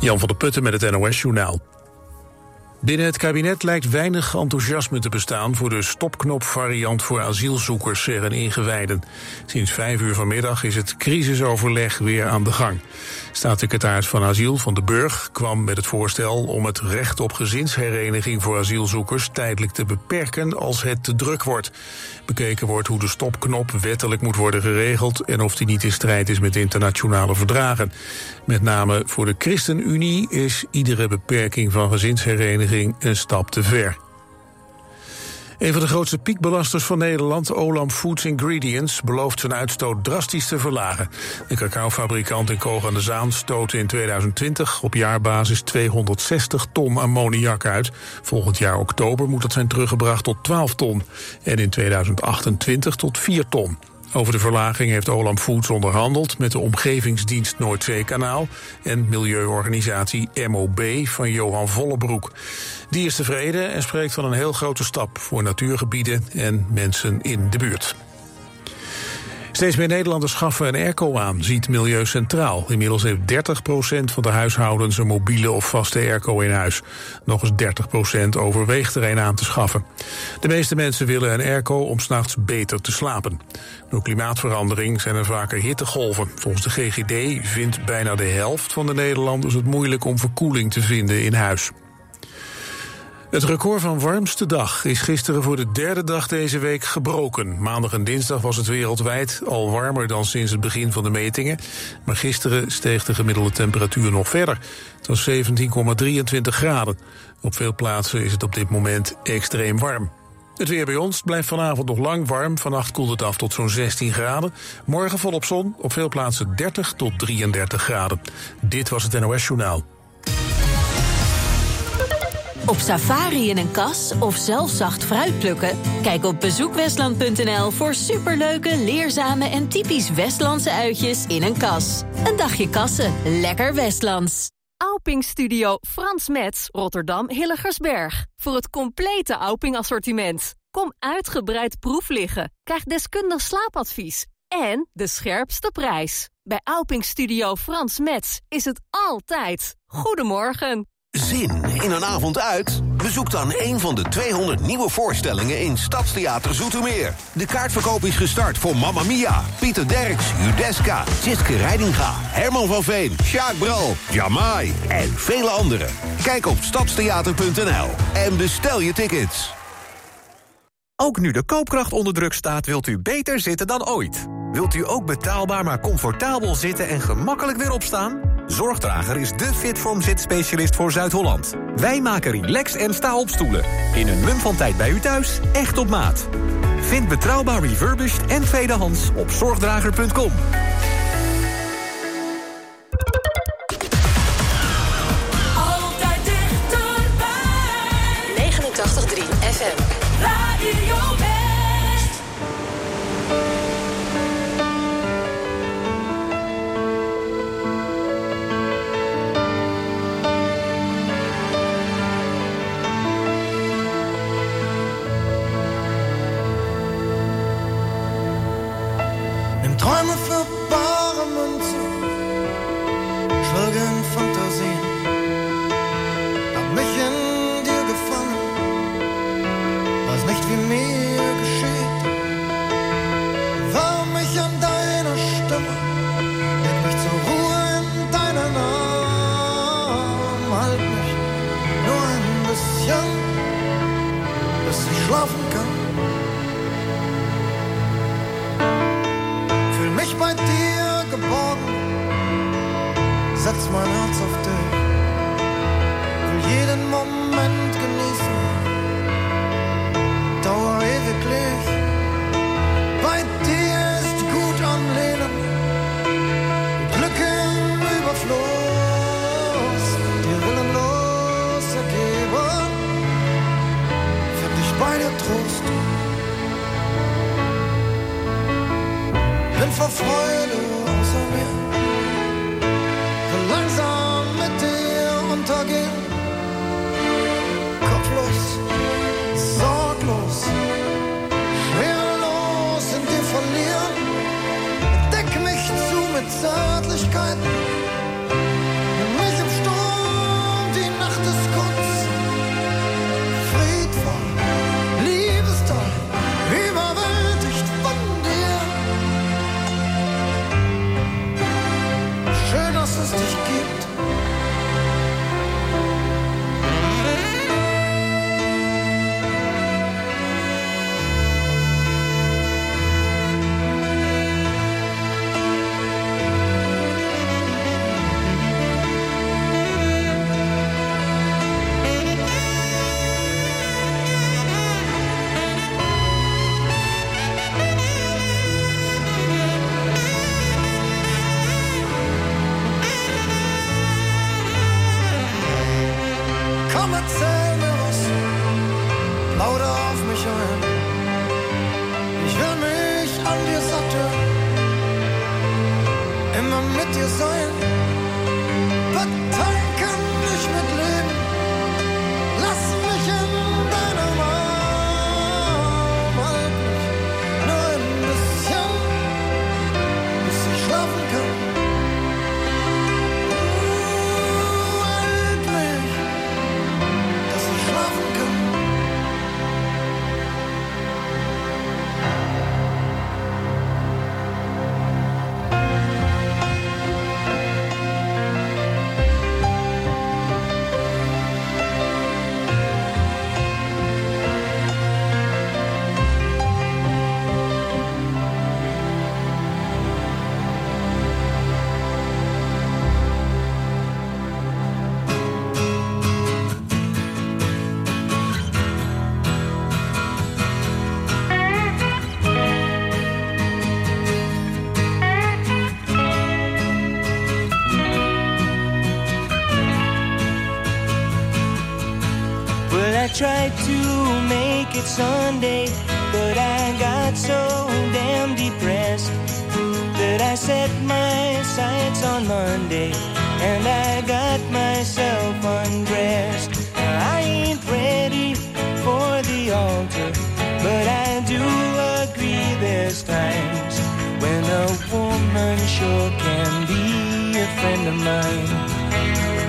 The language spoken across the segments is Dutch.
Jan van der Putten met het NOS-journaal. Binnen het kabinet lijkt weinig enthousiasme te bestaan voor de stopknopvariant voor asielzoekers, zeggen ingewijden. Sinds vijf uur vanmiddag is het crisisoverleg weer aan de gang. Staatssecretaris van Asiel van de Burg kwam met het voorstel om het recht op gezinshereniging voor asielzoekers tijdelijk te beperken als het te druk wordt. Bekeken wordt hoe de stopknop wettelijk moet worden geregeld en of die niet in strijd is met internationale verdragen. Met name voor de ChristenUnie is iedere beperking van gezinshereniging een stap te ver. Een van de grootste piekbelasters van Nederland, Olam Foods Ingredients, belooft zijn uitstoot drastisch te verlagen. De cacaofabrikant in Koog aan de Zaan stootte in 2020 op jaarbasis 260 ton ammoniak uit. Volgend jaar oktober moet dat zijn teruggebracht tot 12 ton. En in 2028 tot 4 ton. Over de verlaging heeft Olam Foods onderhandeld met de Omgevingsdienst Noordzeekanaal en milieuorganisatie MOB van Johan Vollebroek. Die is tevreden en spreekt van een heel grote stap voor natuurgebieden en mensen in de buurt. Steeds meer Nederlanders schaffen een airco aan, ziet Milieu Centraal. Inmiddels heeft 30% van de huishoudens een mobiele of vaste airco in huis. Nog eens 30% overweegt er een aan te schaffen. De meeste mensen willen een airco om s'nachts beter te slapen. Door klimaatverandering zijn er vaker hittegolven. Volgens de GGD vindt bijna de helft van de Nederlanders het moeilijk om verkoeling te vinden in huis. Het record van warmste dag is gisteren voor de derde dag deze week gebroken. Maandag en dinsdag was het wereldwijd al warmer dan sinds het begin van de metingen. Maar gisteren steeg de gemiddelde temperatuur nog verder. Het was 17,23 graden. Op veel plaatsen is het op dit moment extreem warm. Het weer bij ons blijft vanavond nog lang warm. Vannacht koelt het af tot zo'n 16 graden. Morgen volop zon, op veel plaatsen 30 tot 33 graden. Dit was het NOS Journaal. Op safari in een kas of zelf zacht fruit plukken? Kijk op bezoekwestland.nl voor superleuke, leerzame en typisch Westlandse uitjes in een kas. Een dagje kassen, lekker Westlands. Auping Studio Frans Metz, Rotterdam Hilligersberg. Voor het complete Auping assortiment. Kom uitgebreid proef liggen. Krijg deskundig slaapadvies. En de scherpste prijs. Bij Auping Studio Frans Metz is het altijd. Goedemorgen. Zin in een avond uit? Bezoek dan een van de 200 nieuwe voorstellingen in Stadstheater Zoetermeer. De kaartverkoop is gestart voor Mamma Mia, Pieter Derks, Judeska, Tjitske Reidinga, Herman van Veen, Sjaak Bral, Jamai en vele anderen. Kijk op stadstheater.nl en bestel je tickets. Ook nu de koopkracht onder druk staat, wilt u beter zitten dan ooit. Wilt u ook betaalbaar maar comfortabel zitten en gemakkelijk weer opstaan? Zorgdrager is de Fitform zitspecialist voor Zuid-Holland. Wij maken relax en sta-opstoelen. In een mum van tijd bij u thuis, echt op maat. Vind betrouwbaar refurbished en tweedehands op zorgdrager.com. Altijd dichterbij. 89.3 FM. Radio Cause I it's Sunday, but I got so damn depressed that I set my sights on Monday and I got myself undressed. I ain't ready for the altar, but I do agree there's times when a woman sure can be a friend of mine.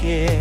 care.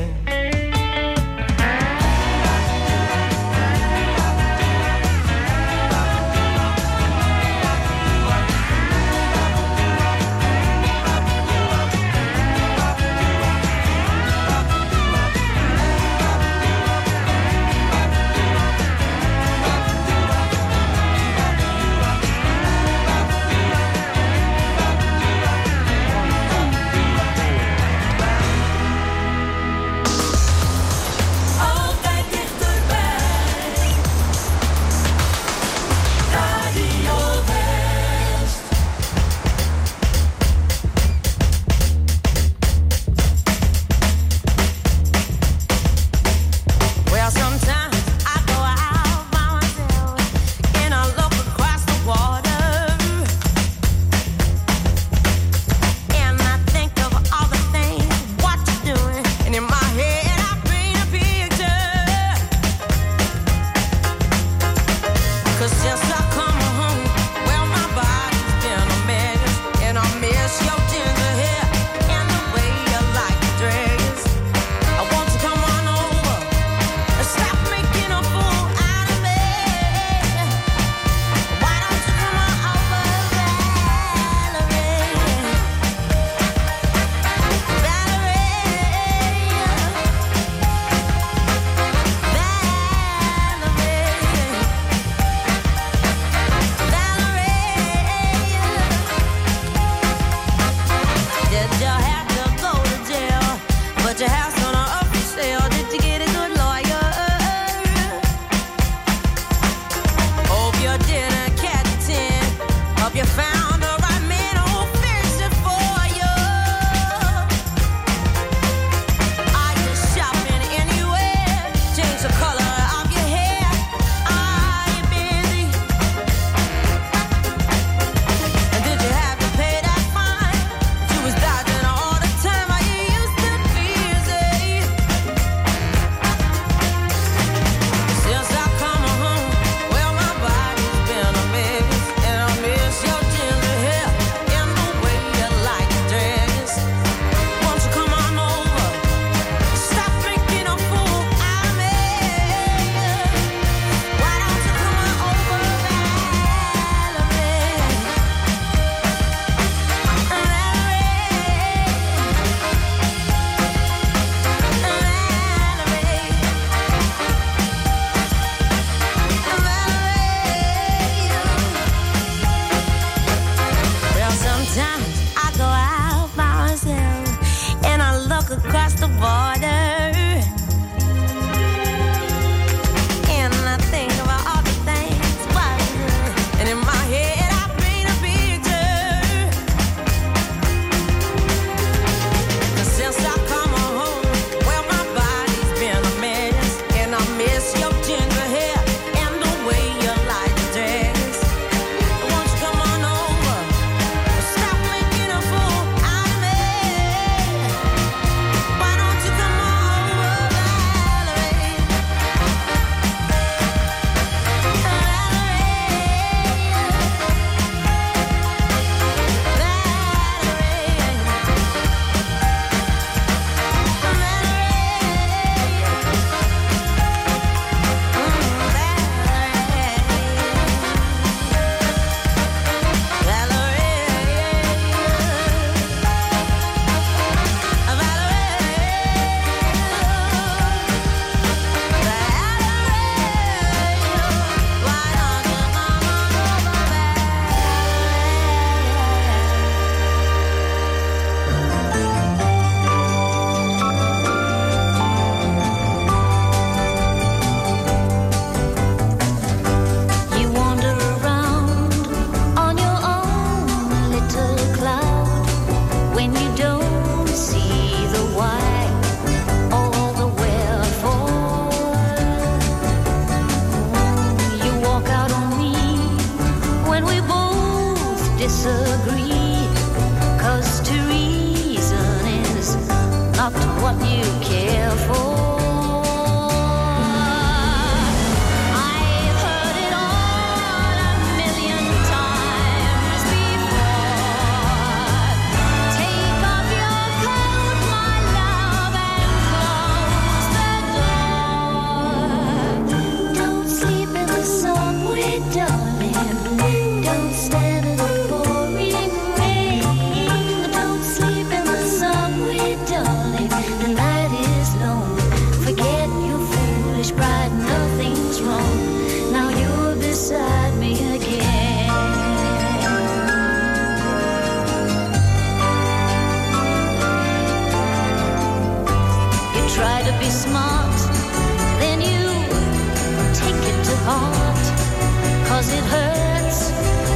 heart, cause it hurts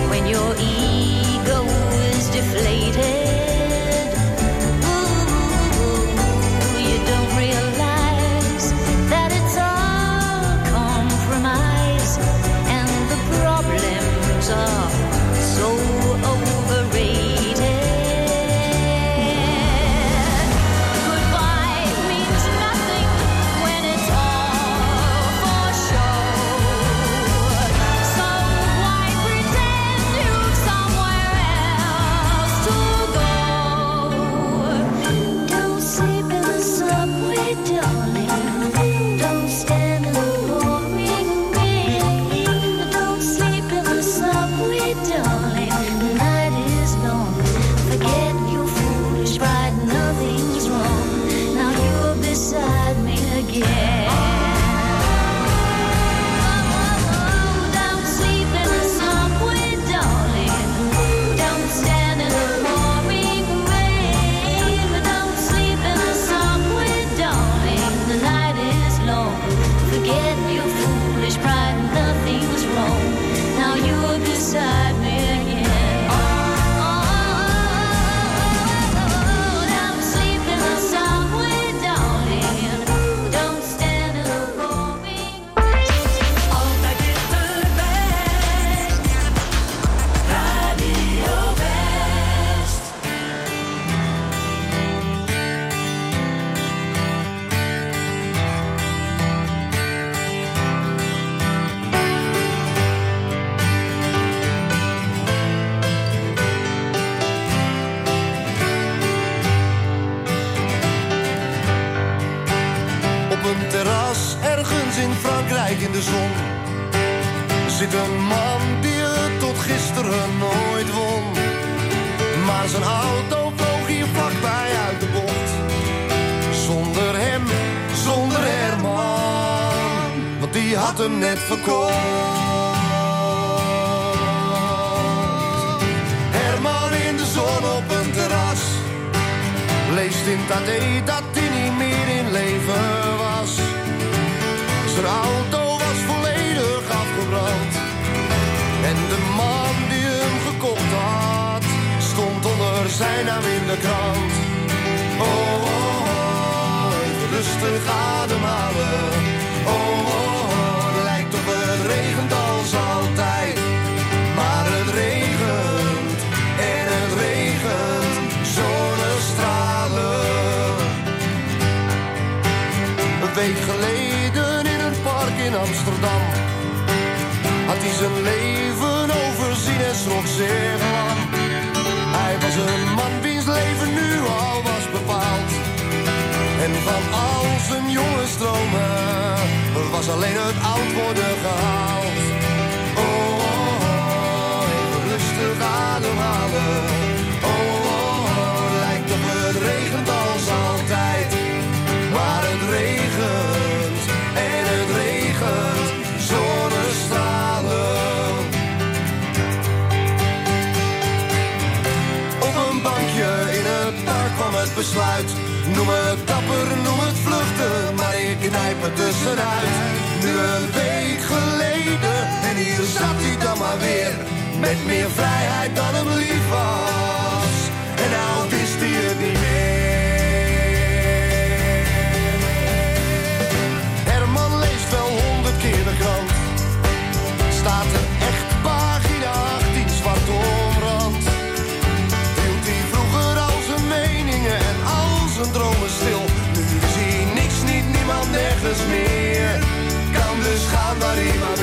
when you're evil. In Frankrijk in de zon. Zit een man die het tot gisteren nooit won. Maar zijn auto vloog hier vlakbij uit de bocht. Zonder hem, zonder Herman, want die had hem net verkocht. Herman in de zon op een terras. Leest in AD dat hij niet meer in leven. Zijn auto was volledig afgebrand. En de man die hem gekocht had, stond onder zijn naam in de krant. Oh, oh, oh rustig ademhalen. Oh, oh, oh, lijkt op het regent als altijd. Maar het regent en het regent zonnestralen. Een week geleden Amsterdam had hij zijn leven overzien en schrok zeer lang. Hij was een man wiens leven nu al was bepaald. En van al zijn jonge stromen was alleen het oud worden gehaald. Oh, oh, oh, rustig ademhalen. Noem het dapper, noem het vluchten, maar ik knijp het tussenuit. Nu een week geleden en hier zat hij dan maar weer. Met meer vrijheid dan hem lief was. En nou wist hij het niet meer. primavera.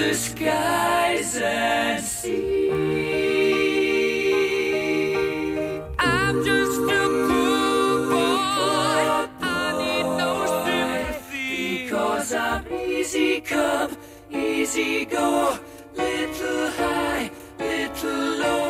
The skies and see. I'm just a cool boy. I need no sympathy. Because I'm easy come, easy go. Little high, little low.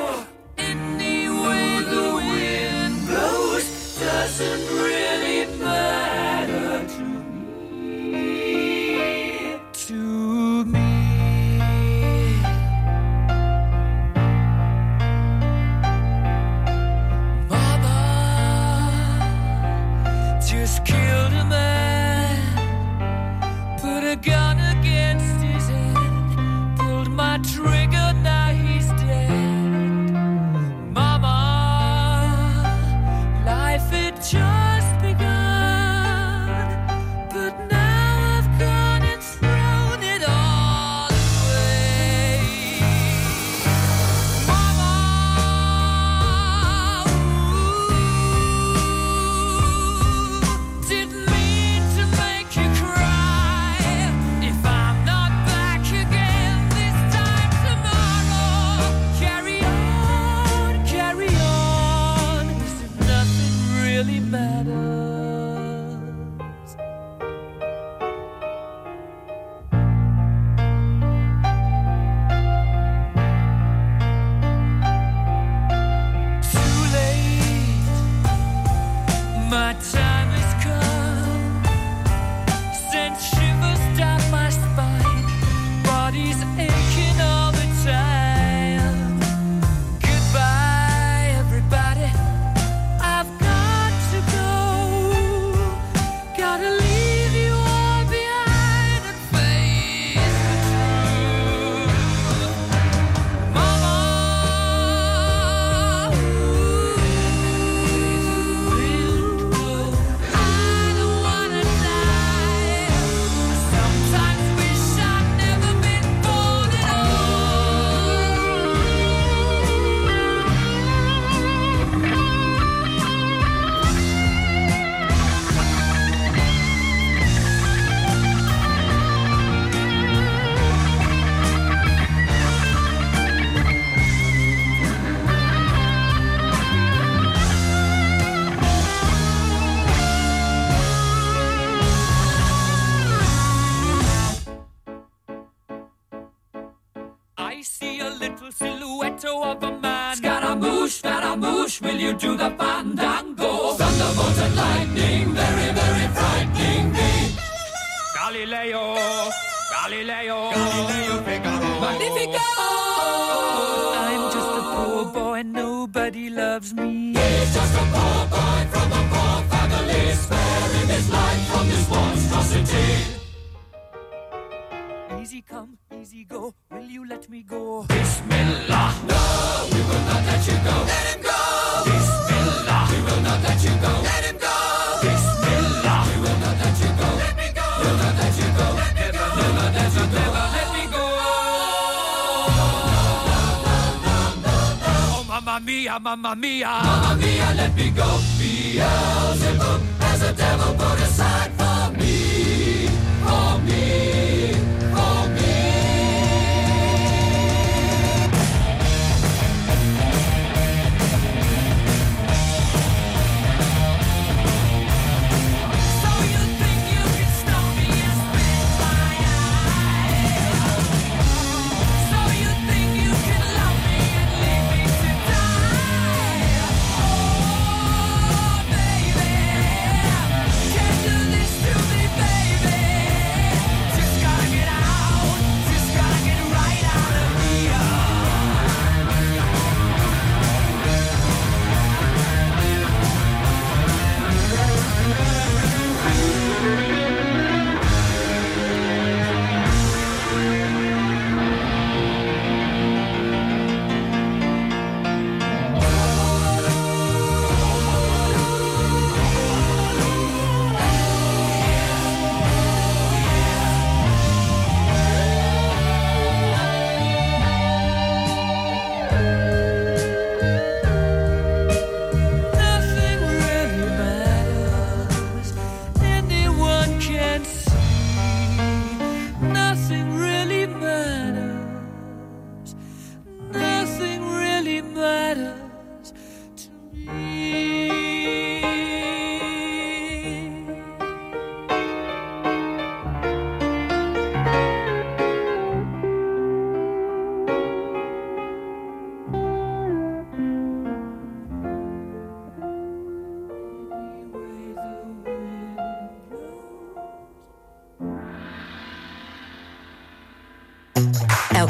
to the Mamma mia! Mamma mia, let me go! Beelzebub!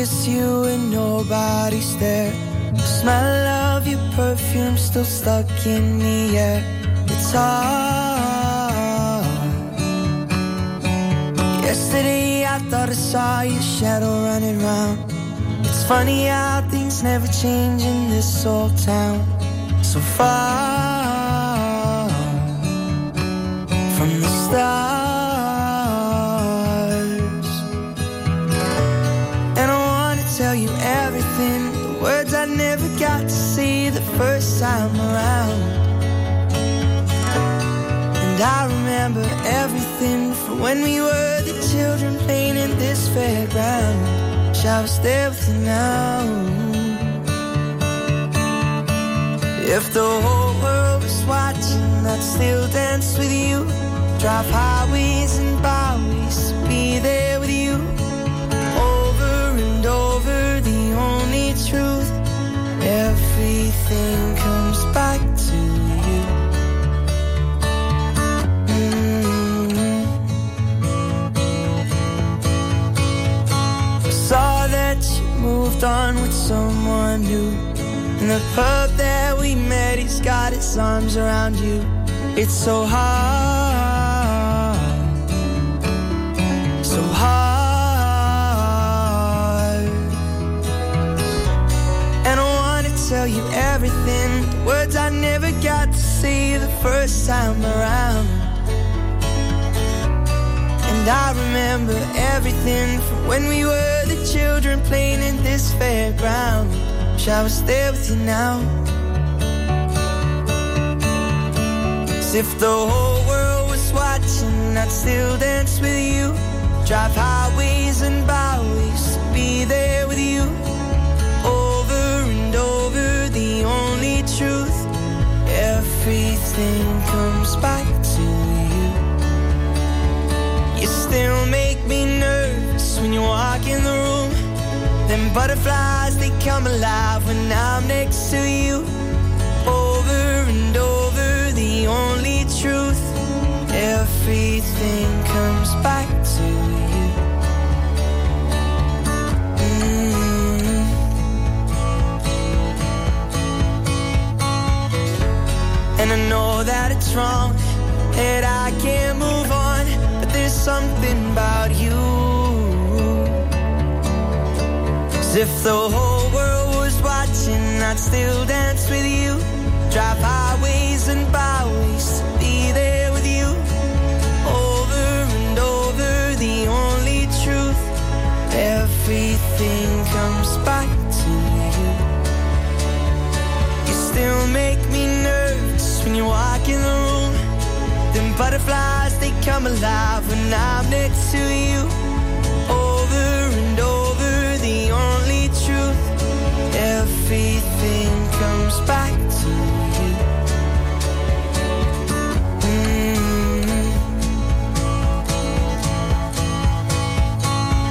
Kiss you and nobody's there. The smell of your perfume still stuck in the air. It's hard. Yesterday I thought I saw your shadow running round. It's funny how things never change in this old town. So far from the stars. Tell you everything, the words I never got to see the first time around. And I remember everything from when we were the children playing in this fairground. Wish I was there with you now. If the whole world was watching, I'd still dance with you. Drive highways and byways, be there truth. Everything comes back to you. Mm. Saw that you moved on with someone new. And the pub that we met, he's got his arms around you. It's so hard, tell you everything, the words I never got to say the first time around. And I remember everything from when we were the children playing in this fairground. Wish I was there with you now. If the whole world was watching, I'd still dance with you. Drive highways and byways, truth. Everything comes back to you. You still make me nervous when you walk in the room. Them butterflies, they come alive when I'm next to you. Over and over, the only truth. Everything comes back And I know that it's wrong, that I can't move on, but there's something about you. As if the whole world was watching, I'd still dance with you. Drive highways and byways, be there with you. Over and over, the only truth. Everything comes back to you. You still make when you walk in the room. Them butterflies, they come alive when I'm next to you. Over and over, the only truth. Everything comes back to you. Mm.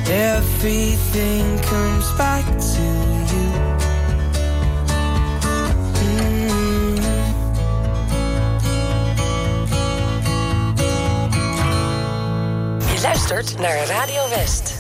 Everything comes back to you. Luistert naar Radio West.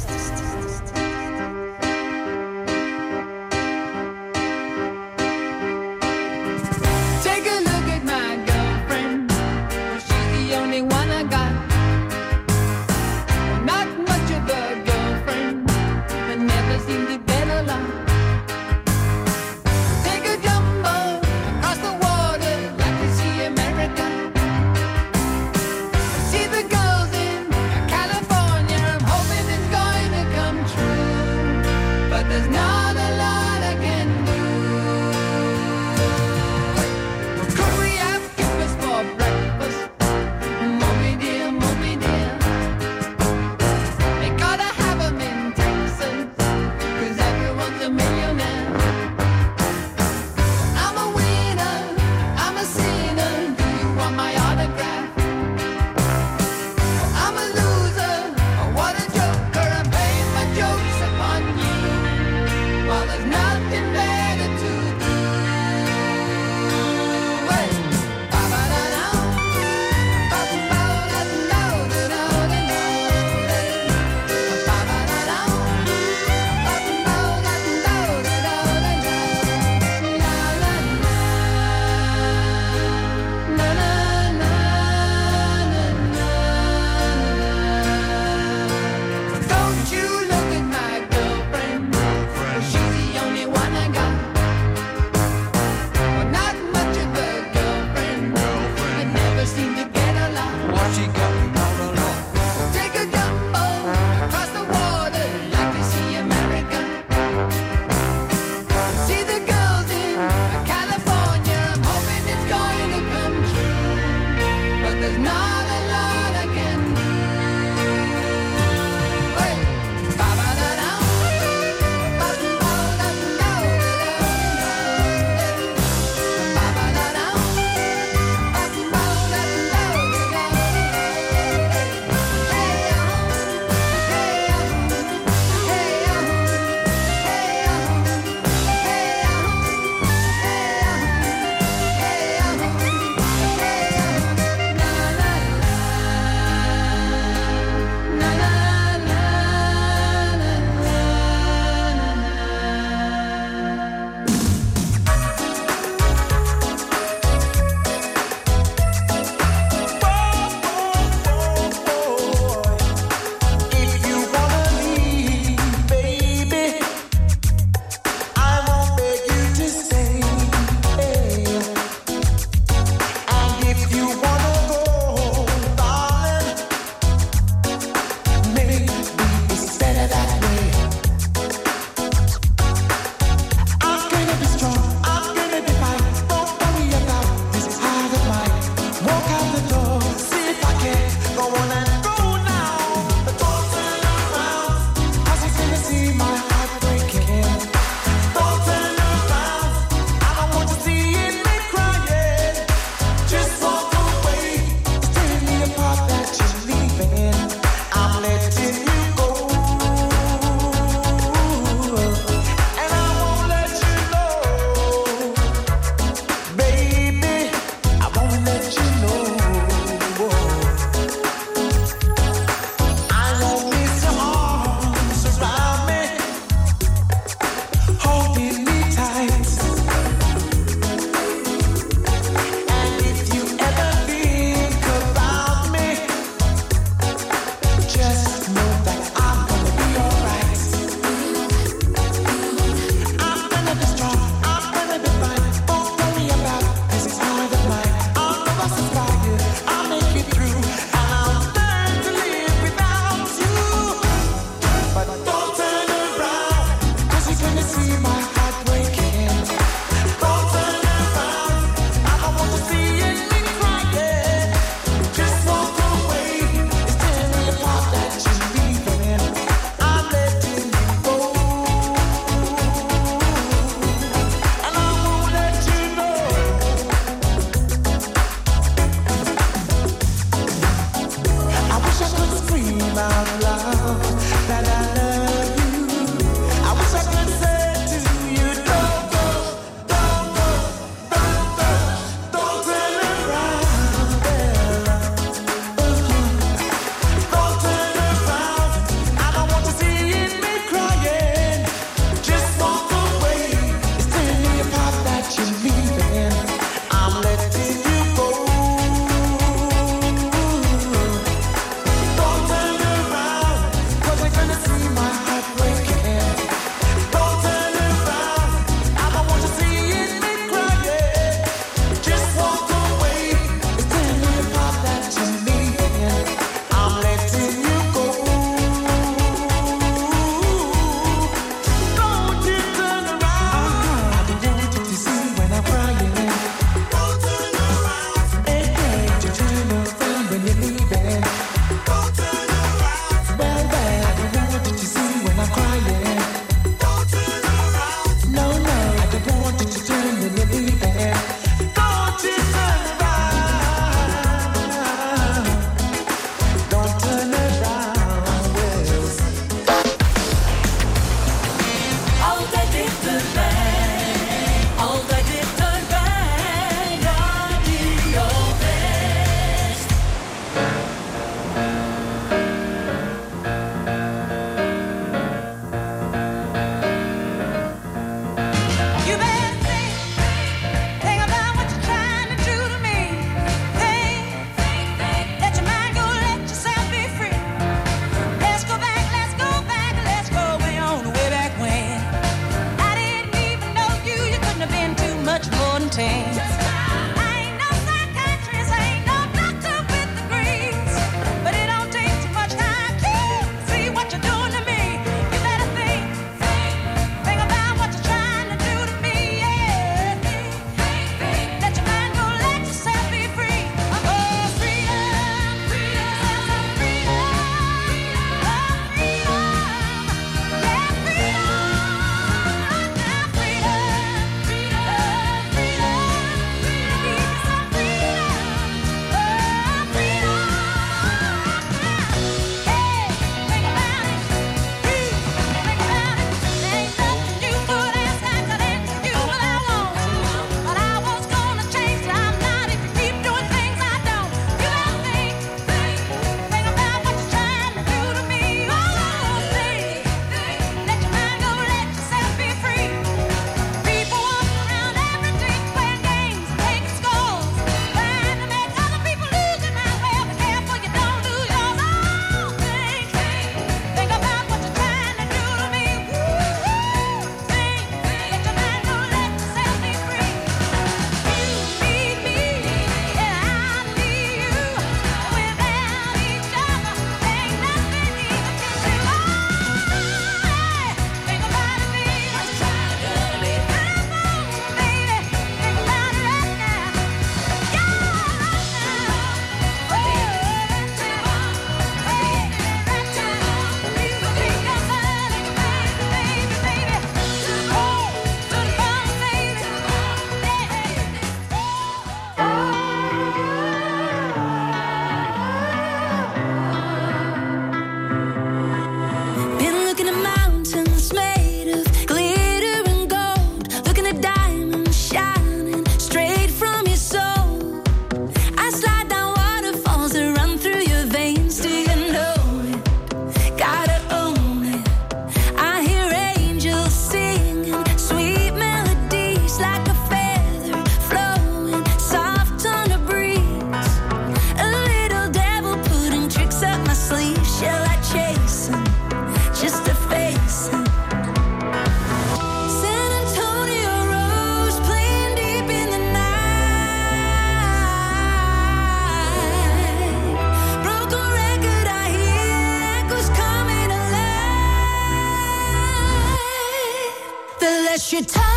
you?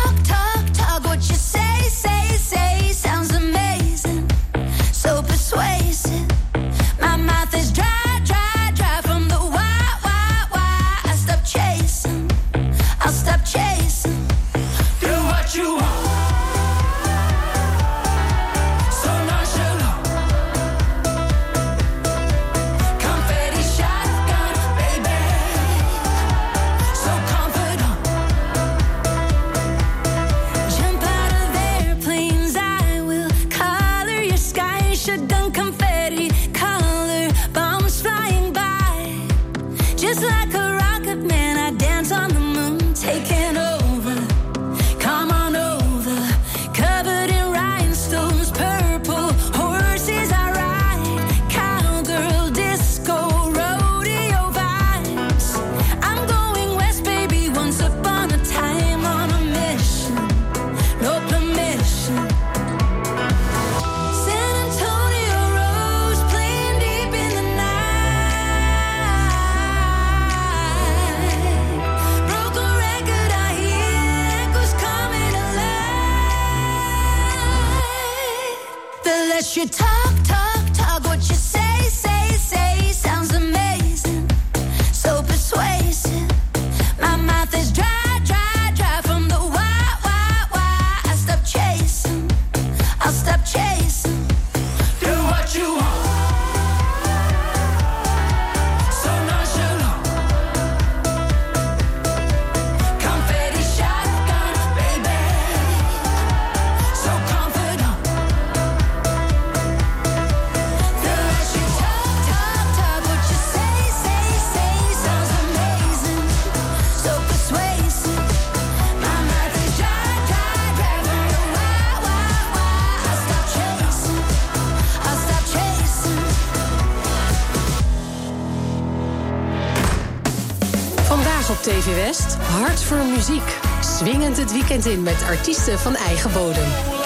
hart voor muziek. Swingend het weekend in met artiesten van eigen bodem. Voor.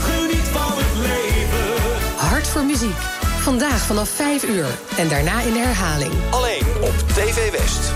Geniet van het leven. Hart voor muziek. Vandaag vanaf 5 uur en daarna in herhaling. Alleen op TV West.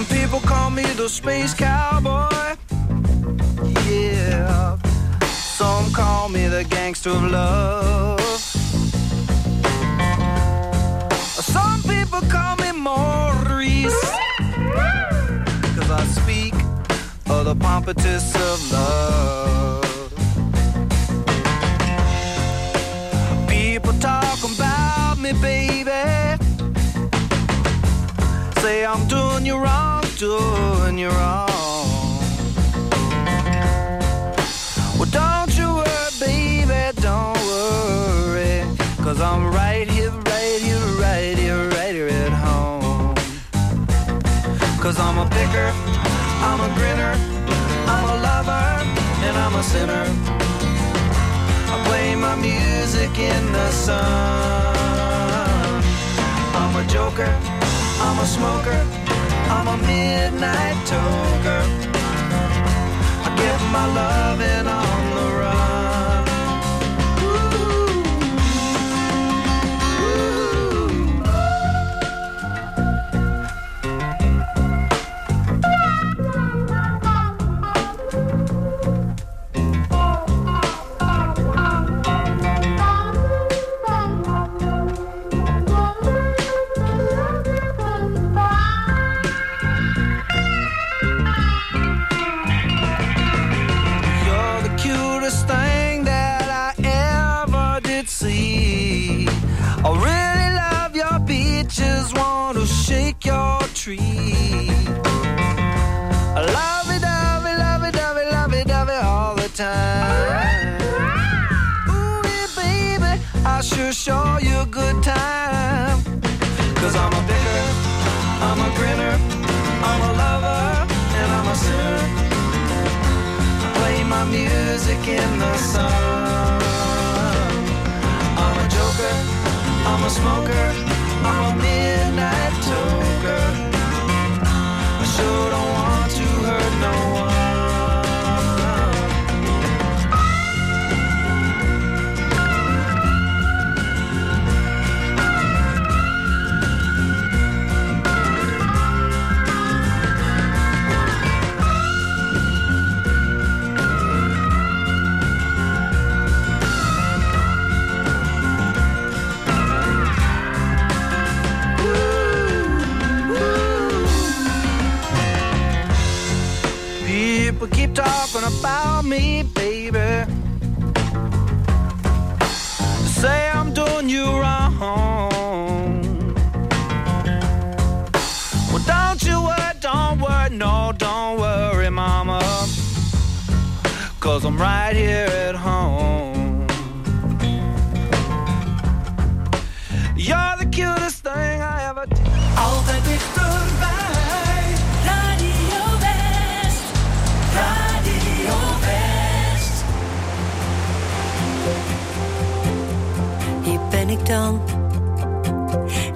Some people call me the space cowboy. Yeah. Some call me the gangster of love. Some people call me Maurice. Cause I speak of the pompatus of love. People talk about me, baby. Say I'm doing you wrong, doing you wrong. Well, don't you worry, baby, don't worry. Cause I'm right here, right here, right here, right here at home. Cause I'm a picker, I'm a grinner, I'm a lover, and I'm a sinner. I play my music in the sun. I'm a joker, I'm a smoker, I'm a midnight toker. I get my loving on the run. Music in the sun. I'm a joker, I'm a smoker, you talking about me, baby? Say I'm doing you wrong. Well, don't you worry, don't worry, no, don't worry, mama. Cause I'm right here at home.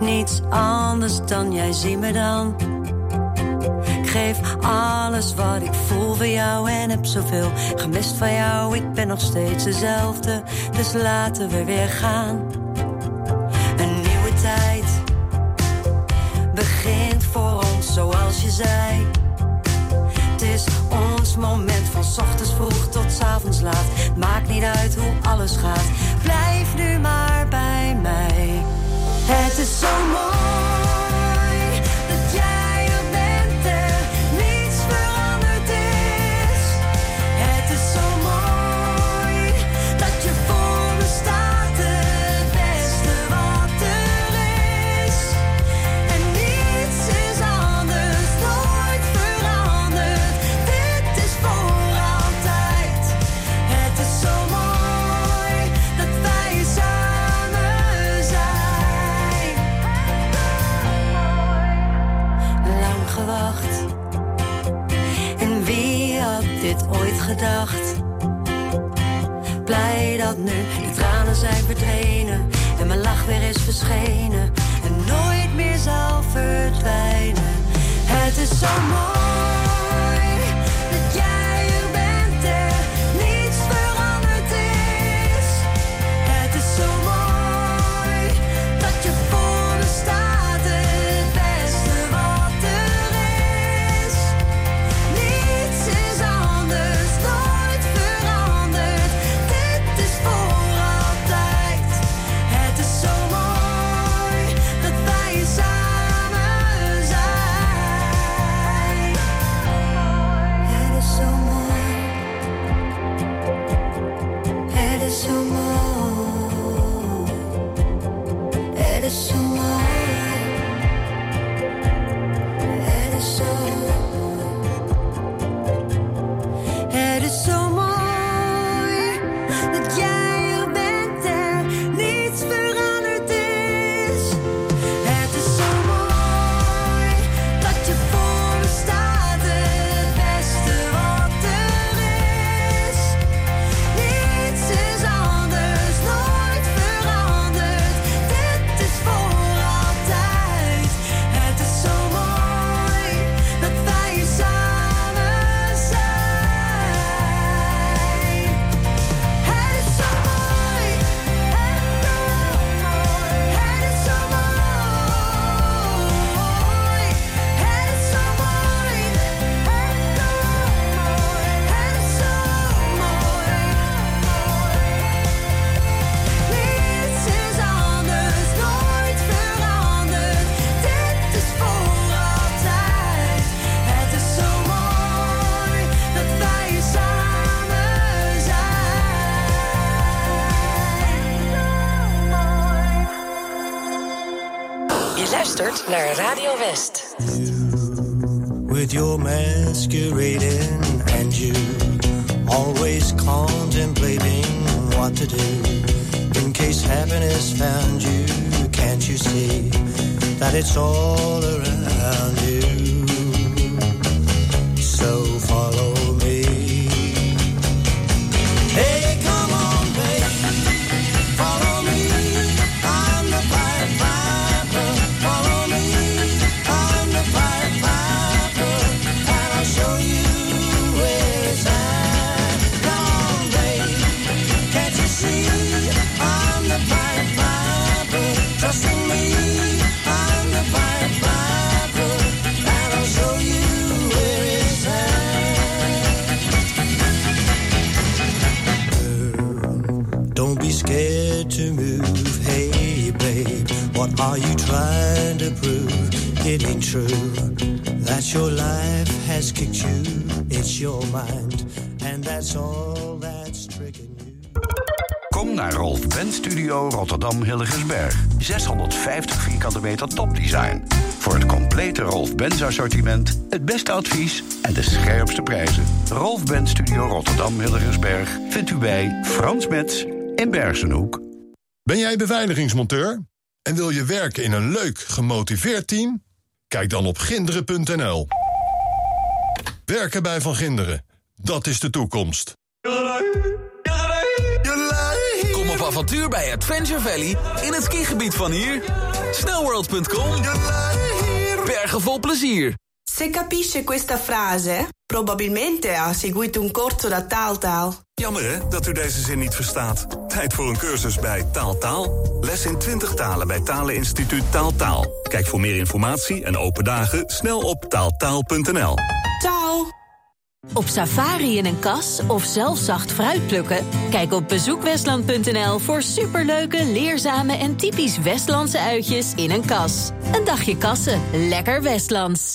niets anders dan jij zie me dan. Ik geef alles wat ik voel voor jou en heb zoveel gemist van jou. Ik ben nog steeds dezelfde, dus laten we weer gaan. Een nieuwe tijd begint voor ons zoals je zei. Het is ons moment van ochtends vroeg tot avonds laat. Maakt niet uit hoe alles gaat so much. en mijn lach weer is verschenen en nooit meer zal verdwijnen. Het is zo mooi. it's so much. trying to prove it ain't true that your life has kicked you. It's your mind, and that's all that's tricking you. Kom naar Rolf Bent Studio Rotterdam Hilligensberg. 650 vierkante meter topdesign. Voor het complete Rolf Benz assortiment, het beste advies en de scherpste prijzen. Rolf Benz Studio Rotterdam Hilligensberg vindt u bij Frans Metz in Bergenhoek. Ben jij beveiligingsmonteur? En wil je werken in een leuk, gemotiveerd team? Kijk dan op ginderen.nl. Werken bij Van Ginderen, dat is de toekomst. Kom op avontuur bij Adventure Valley in het skigebied van hier. Snowworld.com. Bergen vol plezier. Se capisce questa frase, probabilmente ha seguito un corso da Taaltaal. Jammer hè, dat u deze zin niet verstaat. Tijd voor een cursus bij Taaltaal. Les in 20 talen bij Taleninstituut Taaltaal. Kijk voor meer informatie en open dagen snel op taaltaal.nl. Ciao! Op safari in een kas of zelf zacht fruit plukken? Kijk op bezoekwestland.nl voor superleuke, leerzame en typisch Westlandse uitjes in een kas. Een dagje kassen, lekker Westlands.